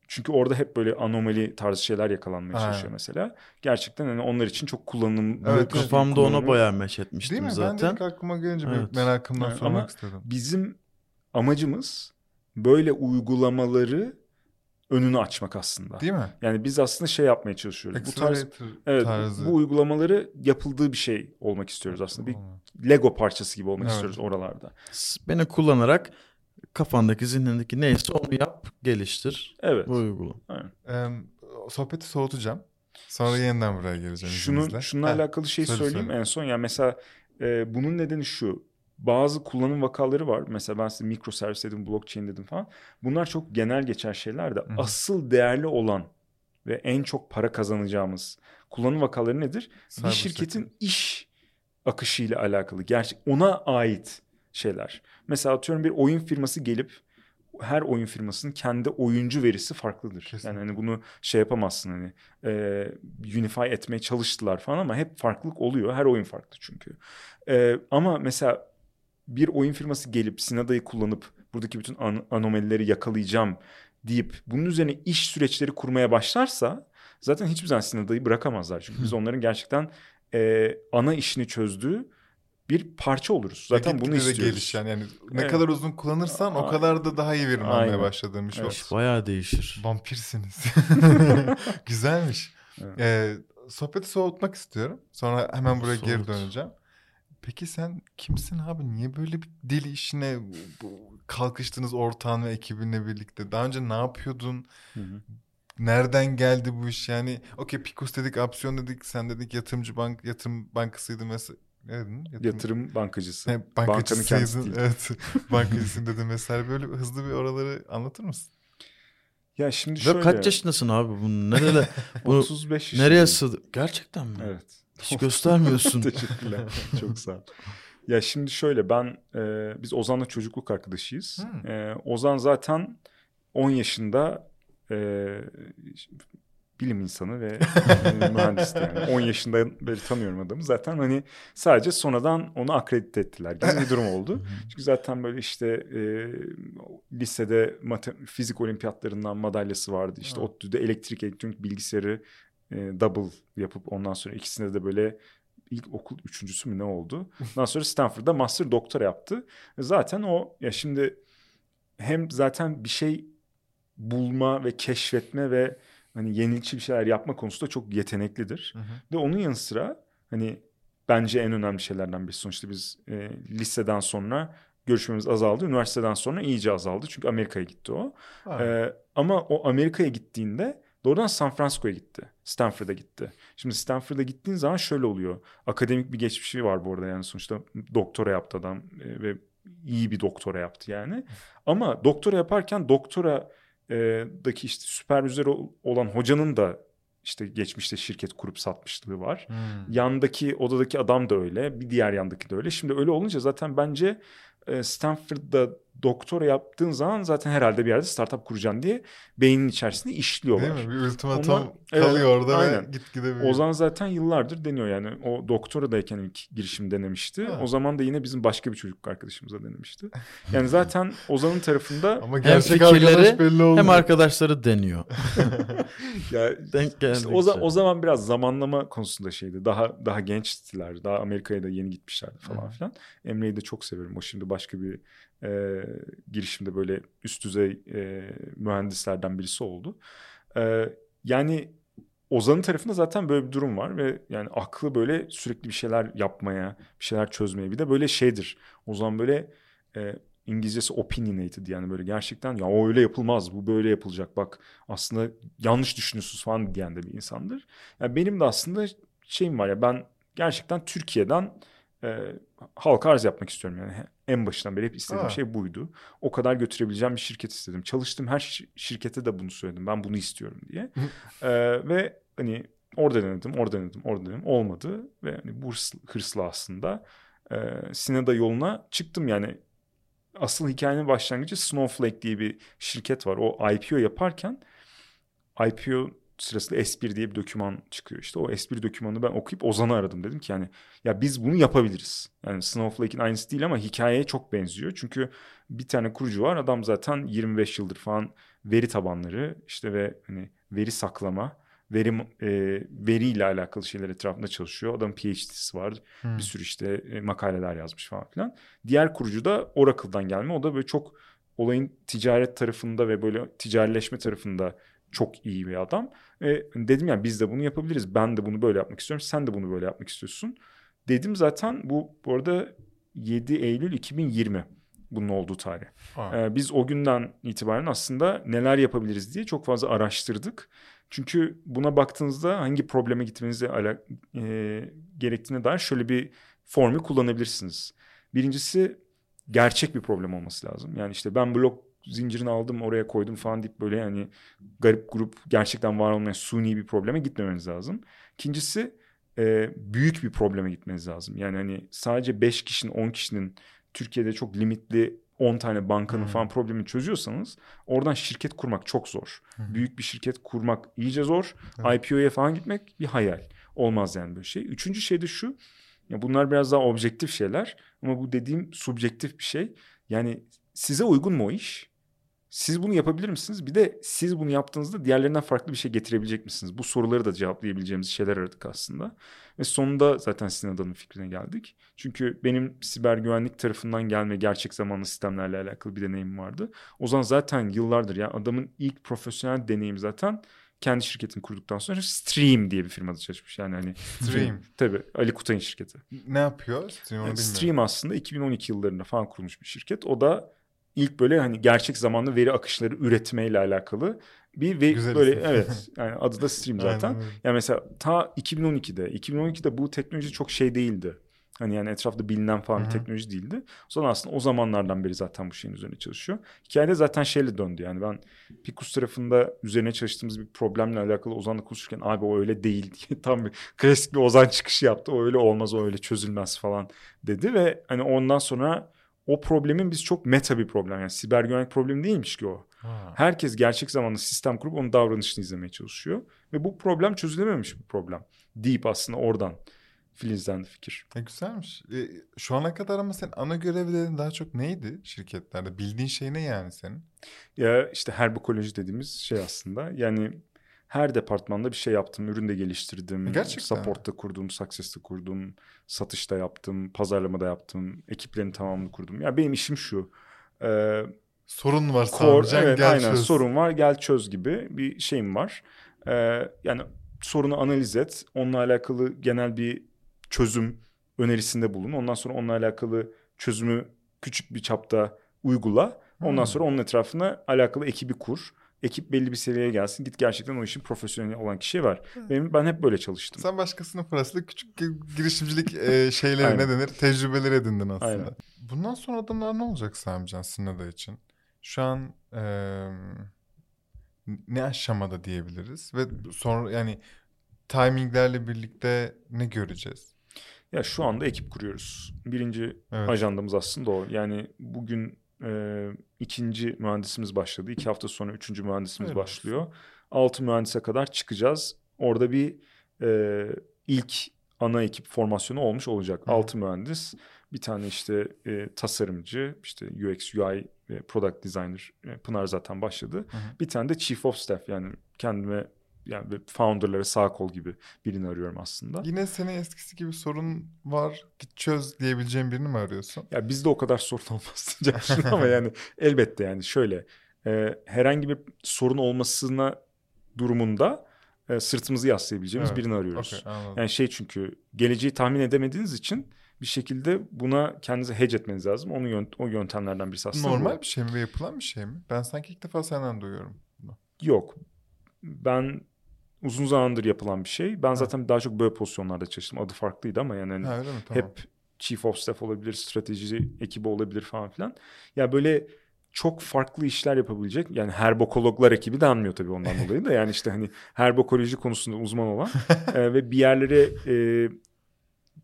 çünkü orada hep böyle anomali tarzı şeyler yakalanmaya Aynen. çalışıyor mesela. Gerçekten hani onlar için çok kullanım Evet, kafamda ona kullanımı- bayağı meş etmiştim Değil mi? Ben zaten. de ilk aklıma gelince Evet. merakımdan Evet, sormak ama- istedim. Bizim amacımız böyle uygulamaları önünü açmak aslında. Değil mi? Yani biz aslında şey yapmaya çalışıyoruz. Bu tarz evet tarzı. bu uygulamaları yapıldığı bir şey olmak istiyoruz aslında. Bir. Lego parçası gibi olmak Evet. istiyoruz oralarda. Beni kullanarak kafandaki zihnindeki neyse onu yap geliştir. Evet. Bu uygula. Ee, sohbeti soğutacağım. Sonra yeniden buraya geleceğim. Şunu izninizle. şununla Heh, alakalı şey söyle, söyleyeyim söyle. en son. Yani mesela e, bunun nedeni şu. Bazı kullanım vakaları var. Mesela ben size mikroservis dedim, blockchain dedim falan. Bunlar çok genel geçer şeyler de hı. asıl değerli olan ve en çok para kazanacağımız kullanım vakaları nedir? Cyber bir şirketin security. iş akışıyla alakalı. Gerçek ona ait şeyler. Mesela atıyorum bir oyun firması gelip her oyun firmasının kendi oyuncu verisi farklıdır. Kesinlikle. Yani hani bunu şey yapamazsın hani e, unify etmeye çalıştılar falan ama hep farklılık oluyor. Her oyun farklı çünkü. E, ama mesela bir oyun firması gelip Sinada'yı kullanıp buradaki bütün an- anomalileri yakalayacağım deyip bunun üzerine iş süreçleri kurmaya başlarsa zaten hiçbir zaman Sinada'yı bırakamazlar. Çünkü biz onların gerçekten e, ana işini çözdüğü bir parça oluruz. Zaten bunu istiyoruz. geliş yani. yani ne Evet. kadar uzun kullanırsan o Aynen. kadar da daha iyi verim almaya Aynen. başladığın bir şey Evet. olsun. Bayağı değişir. Vampirsiniz. Güzelmiş. Evet. Ee, sohbeti soğutmak istiyorum. Sonra hemen buraya geri Soğut. döneceğim. Peki sen kimsin abi? Niye böyle bir deli işine kalkıştınız ortağın ve ekibinle birlikte? Daha önce ne yapıyordun? Hı hı. Nereden geldi bu iş? Yani okey Picos dedik, Opsiyon dedik, sen dedik yatırımcı bank, yatırım bankasıydı mesela. Ne dedin? Yatırım bankacısı. Ne, Bankanın bankacısıydın. kendisi değil. Evet. Bankacısın dedim mesela. Böyle hızlı bir oraları anlatır mısın? Ya şimdi Ve şöyle. kaç yaşındasın abi? Bunu nereye, bunu 35 yaşındayım. nereye sığdı? Gerçekten mi? Evet. Hiç göstermiyorsun. Teşekkürler. Çok sağ ol. Ya şimdi şöyle ben e, biz Ozan'la çocukluk arkadaşıyız. Hmm. E, Ozan zaten 10 yaşında e, bilim insanı ve e, mühendisti yani. 10 yaşından beri tanıyorum adamı. Zaten hani sadece sonradan onu akredite ettiler gibi bir durum oldu. Çünkü zaten böyle işte e, lisede fizik olimpiyatlarından madalyası vardı. İşte. ODTÜ'de elektrik elektronik bilgisayarı e, double yapıp ondan sonra ikisinde de böyle ilk okul üçüncüsü mü ne oldu? Ondan sonra Stanford'da master doktora yaptı. Zaten o ya şimdi hem zaten bir şey bulma ve keşfetme ve hani yenilikçi bir şeyler yapma konusunda çok yeteneklidir. Hı hı. Ve onun yanı sıra hani bence en önemli şeylerden birisi. Sonuçta biz e, liseden sonra görüşmemiz azaldı. Üniversiteden sonra iyice azaldı. Çünkü Amerika'ya gitti o. Ee, ama o Amerika'ya gittiğinde doğrudan San Francisco'ya gitti. Stanford'a gitti. Şimdi Stanford'a gittiğin zaman şöyle oluyor. Akademik bir geçmişi var bu arada yani sonuçta doktora yaptı adam e, ve iyi bir doktora yaptı yani. Ama doktora yaparken doktora e, daki işte süpervizör ol- olan hocanın da işte geçmişte şirket kurup satmışlığı var. Hmm. Yandaki odadaki adam da öyle. Bir diğer yandaki de öyle. Şimdi öyle olunca zaten bence e, Stanford'da doktora yaptığın zaman zaten herhalde bir yerde startup kuracaksın diye beynin içerisinde işliyorlar. Değil mi? Bir ultimatum Evet, kalıyor orada aynen. ve gitgide büyüyor. Ozan zaten yıllardır deniyor yani. O doktoradayken ilk girişim denemişti. Ha. O zaman da yine bizim başka bir çocuk arkadaşımıza denemişti. Yani zaten Ozan'ın tarafında Ama gerçek fikirleri, arkadaş belli oldu. Hem arkadaşları deniyor. ya Denk. İşte o, za- o zaman biraz zamanlama konusunda şeydi. Daha daha gençtiler. Daha Amerika'ya da yeni gitmişlerdi falan Hı. filan. Emre'yi de çok severim. O şimdi başka bir e, girişimde böyle üst düzey e, mühendislerden birisi oldu. E, yani Ozan'ın tarafında zaten böyle bir durum var ve yani aklı böyle sürekli bir şeyler yapmaya, bir şeyler çözmeye. Bir de böyle şeydir. Ozan böyle e, İngilizcesi opinionated yani böyle gerçekten ya o öyle yapılmaz bu böyle yapılacak bak aslında yanlış düşünüyorsunuz falan diyen de bir insandır. Yani benim de aslında şeyim var ya ben gerçekten Türkiye'den e, halka arz yapmak istiyorum yani en başından beri hep istediğim Ha. şey buydu. O kadar götürebileceğim bir şirket istedim. Çalıştığım her şi- şirkete de bunu söyledim. Ben bunu istiyorum diye. E, ve hani orada denedim, orada denedim, orada denedim. Olmadı ve hani bu hırs, hırsla aslında e, Sineda yoluna çıktım yani asıl hikayenin başlangıcı Snowflake diye bir şirket var. O IPO yaparken IPO sırasında S1 diye bir doküman çıkıyor işte. O S1 dokümanı ben okuyup Ozan'ı aradım. Dedim ki yani ya biz bunu yapabiliriz. Yani Snowflake'in aynısı değil ama hikayeye çok benziyor. Çünkü bir tane kurucu var. Adam zaten 25 yıldır falan veri tabanları işte ve hani veri saklama, veri e, veriyle alakalı şeyler etrafında çalışıyor. Adamın PhD'si var. Hmm. Bir sürü işte e, makaleler yazmış falan filan. Diğer kurucu da Oracle'dan gelme. O da böyle çok olayın ticaret tarafında ve böyle ticarileşme tarafında çok iyi bir adam. E, dedim yani biz de bunu yapabiliriz. Ben de bunu böyle yapmak istiyorum. Sen de bunu böyle yapmak istiyorsun. Dedim zaten bu bu arada 7 Eylül 2020 bunun olduğu tarih. Ha. Ee, biz o günden itibaren aslında neler yapabiliriz diye çok fazla araştırdık. Çünkü buna baktığınızda hangi probleme gitmenize ala- e, gerektiğine dair şöyle bir formül kullanabilirsiniz. Birincisi gerçek bir problem olması lazım. Yani işte ben blok zincirini aldım oraya koydum falan deyip böyle yani garip grup gerçekten var olmayan suni bir probleme gitmemeniz lazım. İkincisi e, büyük bir probleme gitmeniz lazım. Yani hani sadece 5 kişinin 10 kişinin Türkiye'de çok limitli 10 tane bankanın Hmm. falan problemini çözüyorsanız oradan şirket kurmak çok zor. Hı. Büyük bir şirket kurmak iyice zor. Evet. IPO'ya falan gitmek bir hayal. Olmaz yani böyle şey. Üçüncü şey de şu. Ya bunlar biraz daha objektif şeyler ama bu dediğim subjektif bir şey. Yani size uygun mu o iş? Siz bunu yapabilir misiniz? Bir de siz bunu yaptığınızda diğerlerinden farklı bir şey getirebilecek misiniz? Bu soruları da cevaplayabileceğimiz şeyler aradık aslında. Ve sonunda zaten sizin adanın fikrine geldik. Çünkü benim siber güvenlik tarafından gelme gerçek zamanlı sistemlerle alakalı bir deneyim vardı. O zaman zaten yıllardır ya adamın ilk profesyonel deneyimi zaten kendi şirketini kurduktan sonra Stream diye bir firmada çalışmış. Yani hani Stream. Tabii Ali Kutay'ın şirketi. Ne yapıyor? Stream Yani. Stream aslında 2012 yıllarında falan kurulmuş bir şirket. O da ilk böyle hani gerçek zamanlı veri akışları üretmeyle alakalı bir ve Güzel böyle isim. evet yani adı da Stream zaten. Aynen. Yani mesela ta 2012'de 2012'de bu teknoloji çok şey değildi. Hani yani etrafta bilinen falan bir Hı hı. teknoloji değildi. Zaman aslında o zamanlardan beri zaten bu şeyin üzerine çalışıyor. Hikayede zaten şeyle döndü yani ben Picus tarafında üzerine çalıştığımız bir problemle alakalı Ozan'la konuşurken abi o öyle değil diye tam bir klasik bir Ozan çıkışı yaptı. O öyle olmaz o öyle çözülmez falan dedi ve hani ondan sonra o problemin biz çok meta bir problem yani siber güvenlik problemi değilmiş ki o. Ha. Herkes gerçek zamanlı sistem kurup onun davranışını izlemeye çalışıyor. Ve bu problem çözülememiş bir problem. Deyip aslında oradan filizlendi fikir. E, güzelmiş. E, şu ana kadar ama sen ana görevlerin daha çok neydi şirketlerde? Bildiğin şey ne yani senin? Ya işte herbikoloji dediğimiz şey aslında. Yani her departmanda bir şey yaptım. Ürün de geliştirdim. E, gerçekten? Support'ta kurdum, success'ta kurdum. Satışta yaptım, pazarlamada yaptım. Ekiplerin tamamını kurdum. Ya benim işim şu. Ee, Sorun var Core, evet, gel aynen çöz. sorun var gel çöz gibi bir şeyim var. Ee, yani sorunu analiz et. Onunla alakalı genel bir çözüm önerisinde bulun. Ondan sonra onunla alakalı çözümü küçük bir çapta uygula. Ondan Hmm. sonra onun etrafına alakalı ekibi kur. Ekip belli bir seviyeye gelsin. Git gerçekten o işin profesyoneli olan kişiye ver. Benim ben hep böyle çalıştım. Sen başkasının parasıyla küçük gi- girişimcilik e, şeyleri ne denir? Tecrübeleri edindin aslında. Aynen. Bundan sonra adımlar ne olacak Samican Sinada için? Şu an e, ne aşamada diyebiliriz? Ve sonra yani timinglerle birlikte ne göreceğiz? Ya şu anda ekip kuruyoruz. Birinci Evet. ajandamız aslında o. Yani bugün e, ikinci mühendisimiz başladı. İki hafta sonra üçüncü mühendisimiz Evet. başlıyor. Altı mühendise kadar çıkacağız. Orada bir e, ilk ana ekip formasyonu olmuş olacak. Hı. Altı mühendis, bir tane işte e, tasarımcı, işte UX, UI, product designer e, Pınar zaten başladı. Hı hı. Bir tane de chief of staff yani kendime yani founderlara sağ kol gibi birini arıyorum aslında. Yine senin eskisi gibi sorun var git çöz diyebileceğin birini mi arıyorsun? Ya bizde o kadar sorun olmaz diyeceksin ama yani elbette yani şöyle e, herhangi bir sorun olmasına durumunda e, sırtımızı yaslayabileceğimiz Evet, birini arıyoruz. Anladım. Yani şey çünkü geleceği tahmin edemediğiniz için bir şekilde buna kendinizi hedge etmeniz lazım. Onu yönt- o yöntemlerden birisi aslında bu. Normal bir şey mi ve yapılan bir şey mi? Ben sanki ilk defa senden duyuyorum. bunu. Yok. Ben uzun zamandır yapılan bir şey. Ben zaten daha çok böyle pozisyonlarda çalıştım. Adı farklıydı ama yani hani Ha mi? Tamam. Hep chief of staff olabilir, strateji ekibi olabilir falan filan. Ya böyle çok farklı işler yapabilecek. Yani herbokologlar ekibi de anmıyor tabii ondan dolayı da. Yani işte hani herbokoloji konusunda uzman olan e, ve bir yerlere e,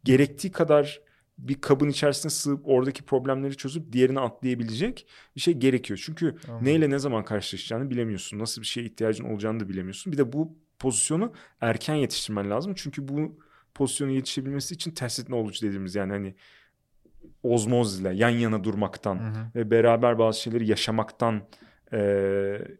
gerektiği kadar bir kabın içerisine sığıp oradaki problemleri çözüp diğerine atlayabilecek bir şey gerekiyor. Çünkü Anladım. neyle ne zaman karşılaşacağını bilemiyorsun. Nasıl bir şeye ihtiyacın olacağını da bilemiyorsun. Bir de bu pozisyonu erken yetiştirmen lazım. Çünkü bu pozisyona yetişebilmesi için tacit knowledge dediğimiz yani hani ozmoz ile yan yana durmaktan Hı hı. ve beraber bazı şeyleri yaşamaktan eee,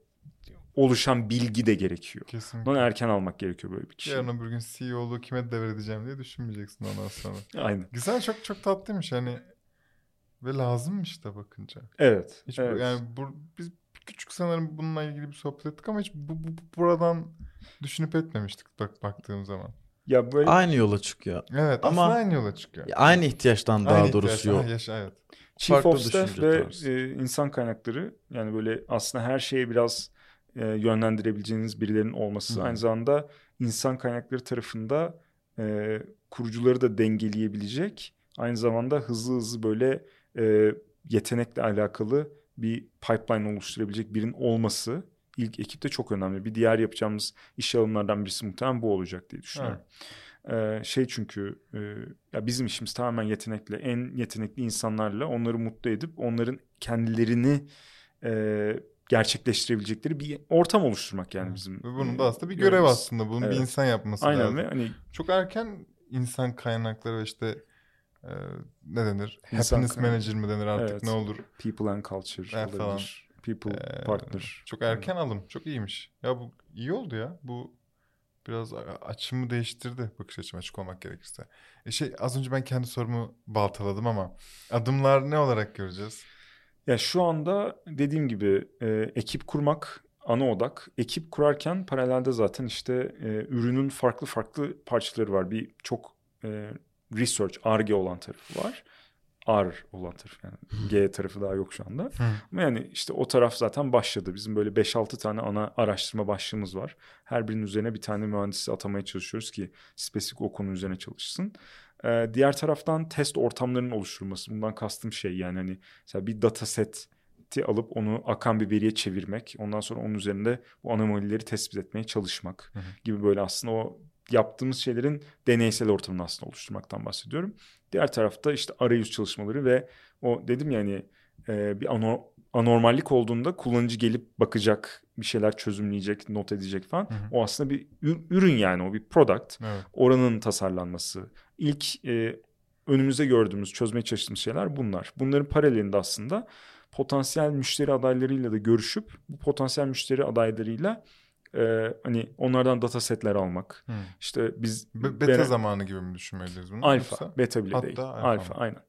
oluşan bilgi de gerekiyor. Kesinlikle. Bunu erken almak gerekiyor böyle bir kişi. Yarın öbür gün CEO'luğu kime devredeceğim diye düşünmeyeceksin ondan sonra. Aynen. Güzel çok çok tatlıymış hani ve lazımmış da bakınca. Evet. Hiç bu- evet. yani bu, biz küçük sanırım bununla ilgili bir sohbet ettik ama hiç bu, bu- bu- buradan düşünüp etmemiştik bak baktığım zaman. ya böyle Aynı yola çıkıyor. Evet Ama- aslında aynı yola çıkıyor. Aynı ihtiyaçtan daha Aynı doğrusu ihtiyaç. yol. Ah, yaşa, evet. Chief Farklı of Staff ve tarzı. e, insan kaynakları yani böyle aslında her şeye biraz e, yönlendirebileceğiniz birilerinin olması Hı. aynı zamanda insan kaynakları tarafında e, kurucuları da dengeleyebilecek aynı zamanda hızlı hızlı böyle e, yetenekle alakalı bir pipeline oluşturabilecek birinin olması ilk ekipte çok önemli. Bir diğer yapacağımız iş alımlardan birisi muhtemelen bu olacak diye düşünüyorum. Ee, şey çünkü e, ya bizim işimiz tamamen yetenekle en yetenekli insanlarla onları mutlu edip onların kendilerini e, gerçekleştirebilecekleri bir ortam oluşturmak yani bizim. Ve bunun da e, aslında bir görev görevimiz. aslında. Bunu bir Evet. insan yapması Aynen lazım. ve hani Çok erken insan kaynakları ve işte e, ne denir? İnsan Happiness kaynağı. manager mı denir artık Evet. ne olur? people and culture Evet, falan. People Ee, partner. Çok erken alım. Çok iyiymiş. Ya bu iyi oldu ya. Bu biraz açımı değiştirdi bakış açım açık olmak gerekirse. E şey az önce ben kendi sorumu baltaladım ama adımlar ne olarak göreceğiz? Ya şu anda dediğim gibi e, ekip kurmak ana odak. Ekip kurarken paralelde zaten işte e, ürünün farklı farklı parçaları var. Bir çok e, research, ARGE olan tarafı var. R olan tarafı yani G tarafı daha yok şu anda. Ama yani işte o taraf zaten başladı. Bizim böyle 5-6 tane ana araştırma başlığımız var. Her birinin üzerine bir tane mühendisi atamaya çalışıyoruz ki spesifik o konu üzerine çalışsın. Ee, diğer taraftan test ortamlarının oluşturulması. Bundan kastım şey yani hani mesela bir dataseti alıp onu akan bir veriye çevirmek. Ondan sonra onun üzerinde bu anomalileri tespit etmeye çalışmak Hı hı. gibi böyle aslında o yaptığımız şeylerin deneysel ortamını aslında oluşturmaktan bahsediyorum. Diğer tarafta işte arayüz çalışmaları ve o dedim yani e, bir ano- anormallik olduğunda kullanıcı gelip bakacak, bir şeyler çözümleyecek, not edecek falan. Hı hı. O aslında bir ür- ürün yani o bir product. Evet. Oranın tasarlanması. İlk e, önümüzde gördüğümüz, çözmeye çalıştığımız şeyler bunlar. Bunların paralelinde aslında potansiyel müşteri adaylarıyla da görüşüp bu potansiyel müşteri adaylarıyla e, hani onlardan data setler almak. Hı. İşte biz Be- beta bere- zamanı gibi mi düşünmeliyiz bunu? Alfa, Yoksa- beta bile Hatta değil. alfa Alfa, mı? aynen.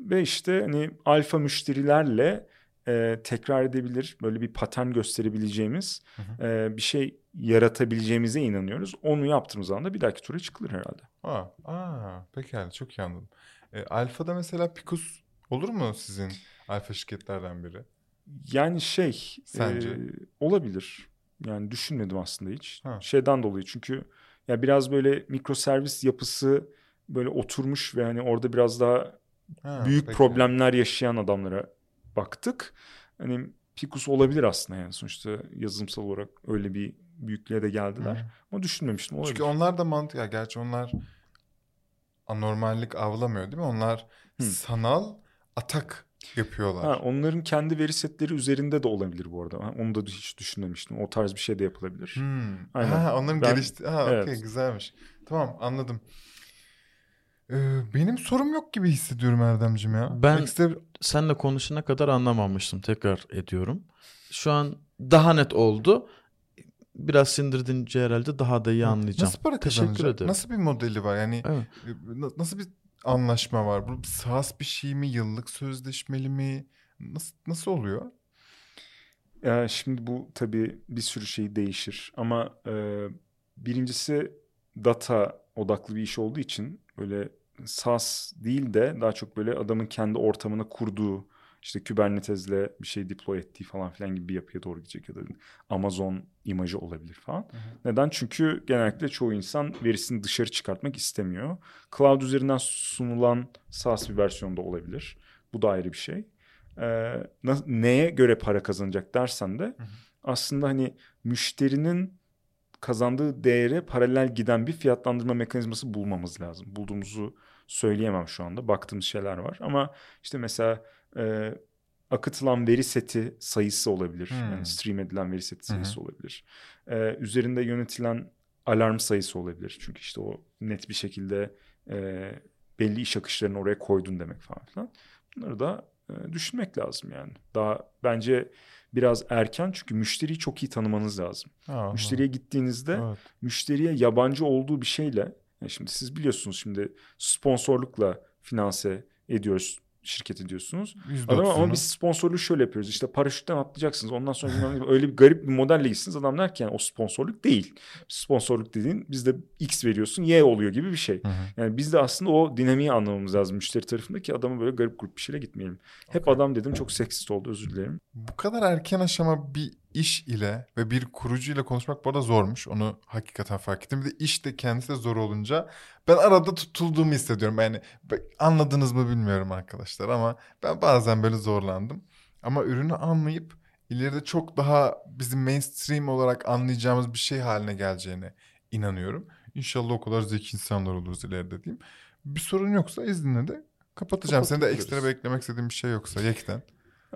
Ve işte hani alfa müşterilerle e, tekrar edebilir, böyle bir patern gösterebileceğimiz Hı hı. e, bir şey yaratabileceğimize inanıyoruz. Onu yaptığımız anda bir dahaki tura çıkılır herhalde. Aa, aa, pekala çok iyi anladım. E, Alfa'da mesela Picus olur mu sizin Alfa şirketlerden biri? Yani şey Sence? e, olabilir. Yani düşünmedim aslında hiç. Ha. Şeyden dolayı çünkü ya biraz böyle mikroservis yapısı böyle oturmuş ve hani orada biraz daha Ha, büyük peki. problemler yaşayan adamlara baktık. Hani Picus olabilir aslında yani sonuçta yazılımsal olarak öyle bir büyüklüğe de geldiler. Hı. Ama düşünmemiştim olabilir. Çünkü onlar da mantık ya gerçi onlar anormallik avlamıyor değil mi? Onlar Hı. sanal atak yapıyorlar. Ha, onların kendi veri setleri üzerinde de olabilir bu arada. Ha, Onu da hiç düşünmemiştim. O tarz bir şey de yapılabilir. Hmm. Aynen. Ha, onların Ben- gelişti. Ha, Evet. okey güzelmiş. Tamam anladım. Ee, benim sorum yok gibi hissediyorum Erdemciğim ya. Ben- Ekstra bir- Seninle konuşana kadar anlamamıştım. Tekrar ediyorum. Şu an daha net oldu. Biraz sindirdince herhalde daha da iyi anlayacağım. Nasıl para Teşekkür kazanacak? ederim. Nasıl bir modeli var? Yani Evet. e, na- nasıl bir anlaşma var? Bu SaaS bir şey mi? Yıllık sözleşmeli mi? Nasıl nasıl oluyor? Ee, şimdi bu tabii bir sürü şey değişir ama e, birincisi data odaklı bir iş olduğu için böyle SaaS değil de daha çok böyle adamın kendi ortamına kurduğu işte Kubernetes'le bir şey deploy ettiği falan filan gibi bir yapıya doğru gidecek ya da Amazon imajı olabilir falan. Neden? Çünkü genellikle çoğu insan verisini dışarı çıkartmak istemiyor. Cloud üzerinden sunulan SaaS bir versiyonda olabilir. Bu da ayrı bir şey. Ee, neye göre para kazanacak dersen de aslında hani müşterinin kazandığı değere paralel giden bir fiyatlandırma mekanizması bulmamız lazım. Bulduğumuzu söyleyemem şu anda. Baktığımız şeyler var ama işte mesela e, akıtılan veri seti sayısı olabilir. Hmm. Yani stream edilen veri seti sayısı olabilir. E, üzerinde yönetilen alarm sayısı olabilir. Çünkü işte o net bir şekilde e, belli iş akışlarını oraya koydun demek falan filan. Bunları da e, düşünmek lazım yani. Daha bence biraz erken çünkü müşteriyi çok iyi tanımanız lazım. Ha, Müşteriye gittiğinizde Evet. müşteriye yabancı olduğu bir şeyle yani şimdi siz biliyorsunuz şimdi sponsorlukla finanse ediyoruz şirket ediyorsunuz. Adam ama %30'unu. biz sponsorluğu şöyle yapıyoruz. İşte paraşütten atlayacaksınız. Ondan sonra öyle bir garip bir modelle gitsiniz. Adam der ki yani o sponsorluk değil. Sponsorluk dediğin bizde X veriyorsun Y oluyor gibi bir şey. Hı hı. Yani biz de aslında o dinamiği anlamamız lazım müşteri tarafında ki adamı böyle garip grup bir şeyle gitmeyelim. Hep Okey. adam dedim çok seksist oldu özür dilerim. Bu kadar erken aşama bir iş ile ve bir kurucu ile konuşmak bu arada zormuş. Onu hakikaten fark ettim. Bir de iş de kendisi de zor olunca ben arada tutulduğumu hissediyorum. Yani anladınız mı bilmiyorum arkadaşlar ama ben bazen böyle zorlandım. Ama ürünü anlayıp ileride çok daha bizim mainstream olarak anlayacağımız bir şey haline geleceğine inanıyorum. İnşallah o kadar zeki insanlar oluruz ileride diyeyim. Bir sorun yoksa izninle de kapatacağım. Senin de ekstra beklemek istediğin bir şey yoksa Yekten.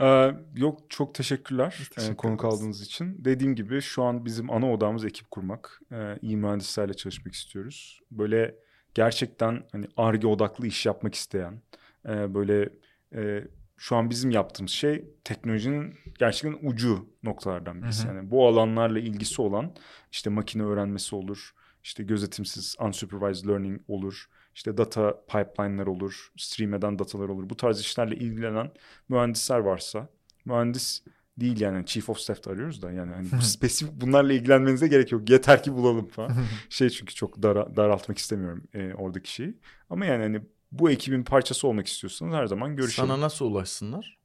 Ee, yok çok teşekkürler e, teşekkür konuk ederiz. aldığınız için. Dediğim gibi şu an bizim ana odamız ekip kurmak. Ee, iyi mühendislerle çalışmak istiyoruz. Böyle gerçekten hani ARGE odaklı iş yapmak isteyen e, böyle e, şu an bizim yaptığımız şey teknolojinin gerçekten ucu noktalardan birisi. Hı hı. Yani bu alanlarla ilgisi olan işte makine öğrenmesi olur, işte gözetimsiz unsupervised learning olur, işte data pipeline'lar olur, stream eden datalar olur. Bu tarz işlerle ilgilenen mühendisler varsa, mühendis değil yani chief of staff da arıyoruz da yani hani spesifik bunlarla ilgilenmenize gerek yok. Yeter ki bulalım falan. şey çünkü çok dara- daraltmak istemiyorum e, oradaki şeyi. Ama yani hani bu ekibin parçası olmak istiyorsanız her zaman görüşelim. Sana nasıl ulaşsınlar?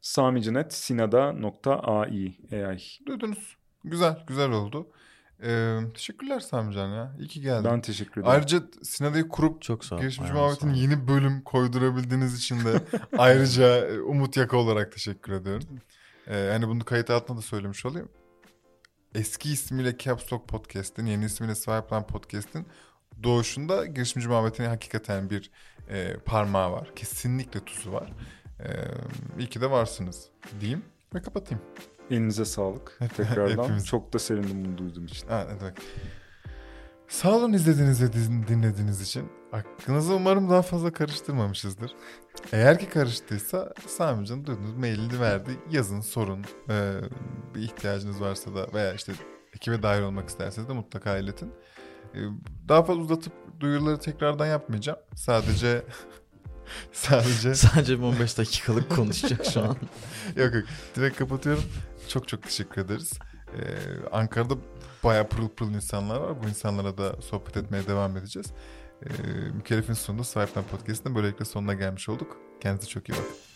Samicinet sinada.ai AI. Duydunuz. Güzel, güzel oldu. Ee, teşekkürler Samican ya. İyi ki geldin. Ben teşekkür ederim. Ayrıca Sinada'yı kurup Çok sağ ol. Girişimci Ayağına Muhabbet'in yeni bölüm koydurabildiğiniz için de ayrıca e, Umut Yaka olarak teşekkür ediyorum. Ee, hani bunu kayıt altında da söylemiş olayım. Eski ismiyle Caps Lock Podcast'in, yeni ismiyle Swipline Podcast'in doğuşunda Girişimci Muhabbet'in hakikaten bir e, parmağı var. Kesinlikle tuzu var. Ee, iyi ki de varsınız diyeyim ve kapatayım. Elinize sağlık tekrardan. Hepimiz. Çok da sevindim bunu duyduğum için. Ha, ne demek. Sağ olun izlediğiniz ve din- dinlediğiniz için. Aklınızı umarım daha fazla karıştırmamışızdır. Eğer ki karıştıysa Sami Can duydunuz mailini verdi. Yazın sorun. Ee, bir ihtiyacınız varsa da veya işte ekibe dahil olmak isterseniz de mutlaka iletin. Ee, daha fazla uzatıp duyuruları tekrardan yapmayacağım. Sadece sadece Sadece bir 15 dakikalık konuşacak şu an. yok yok direkt kapatıyorum. Çok çok teşekkür ederiz. Ee, Ankara'da bayağı pırıl pırıl insanlar var. Bu insanlara da sohbet etmeye devam edeceğiz. Ee, Mükellef'in sunduğu Sahiplen Podcast'ın böylelikle sonuna gelmiş olduk. Kendinize çok iyi bakın.